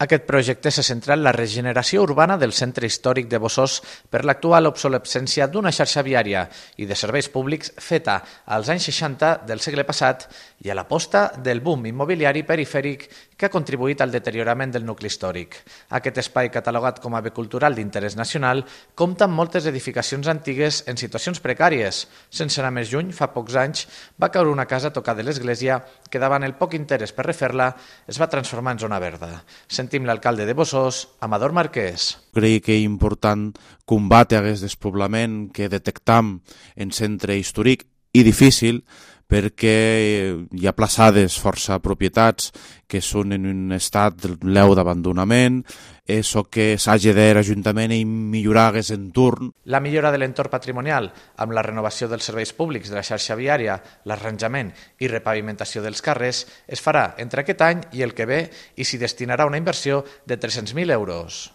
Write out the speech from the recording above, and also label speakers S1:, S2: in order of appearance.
S1: Aquest projecte se centra en la regeneració urbana del centre històric de Bossós per l'actual obsolescència d'una xarxa viària i de serveis públics feta als anys 60 del segle passat i a l'aposta del boom immobiliari perifèric que ha contribuït al deteriorament del nucli històric. Aquest espai, catalogat com a bé cultural d'interès nacional, compta amb moltes edificacions antigues en situacions precàries. Sense anar més lluny, fa pocs anys, va caure una casa tocada de l'església que davant el poc interès per refer-la es va transformar en zona verda. Sentim l'alcalde de Bossós, Amador Marquès.
S2: Crec que important combatre aquest despoblament que detectam en centre històric i difícil perquè hi ha plaçades força propietats que són en un estat leu d'abandonament, això que s'hagi de l'Ajuntament i millorar aquest entorn.
S1: La millora de l'entorn patrimonial amb la renovació dels serveis públics de la xarxa viària, l'arranjament i repavimentació dels carrers es farà entre aquest any i el que ve i s'hi destinarà una inversió de 300.000 euros.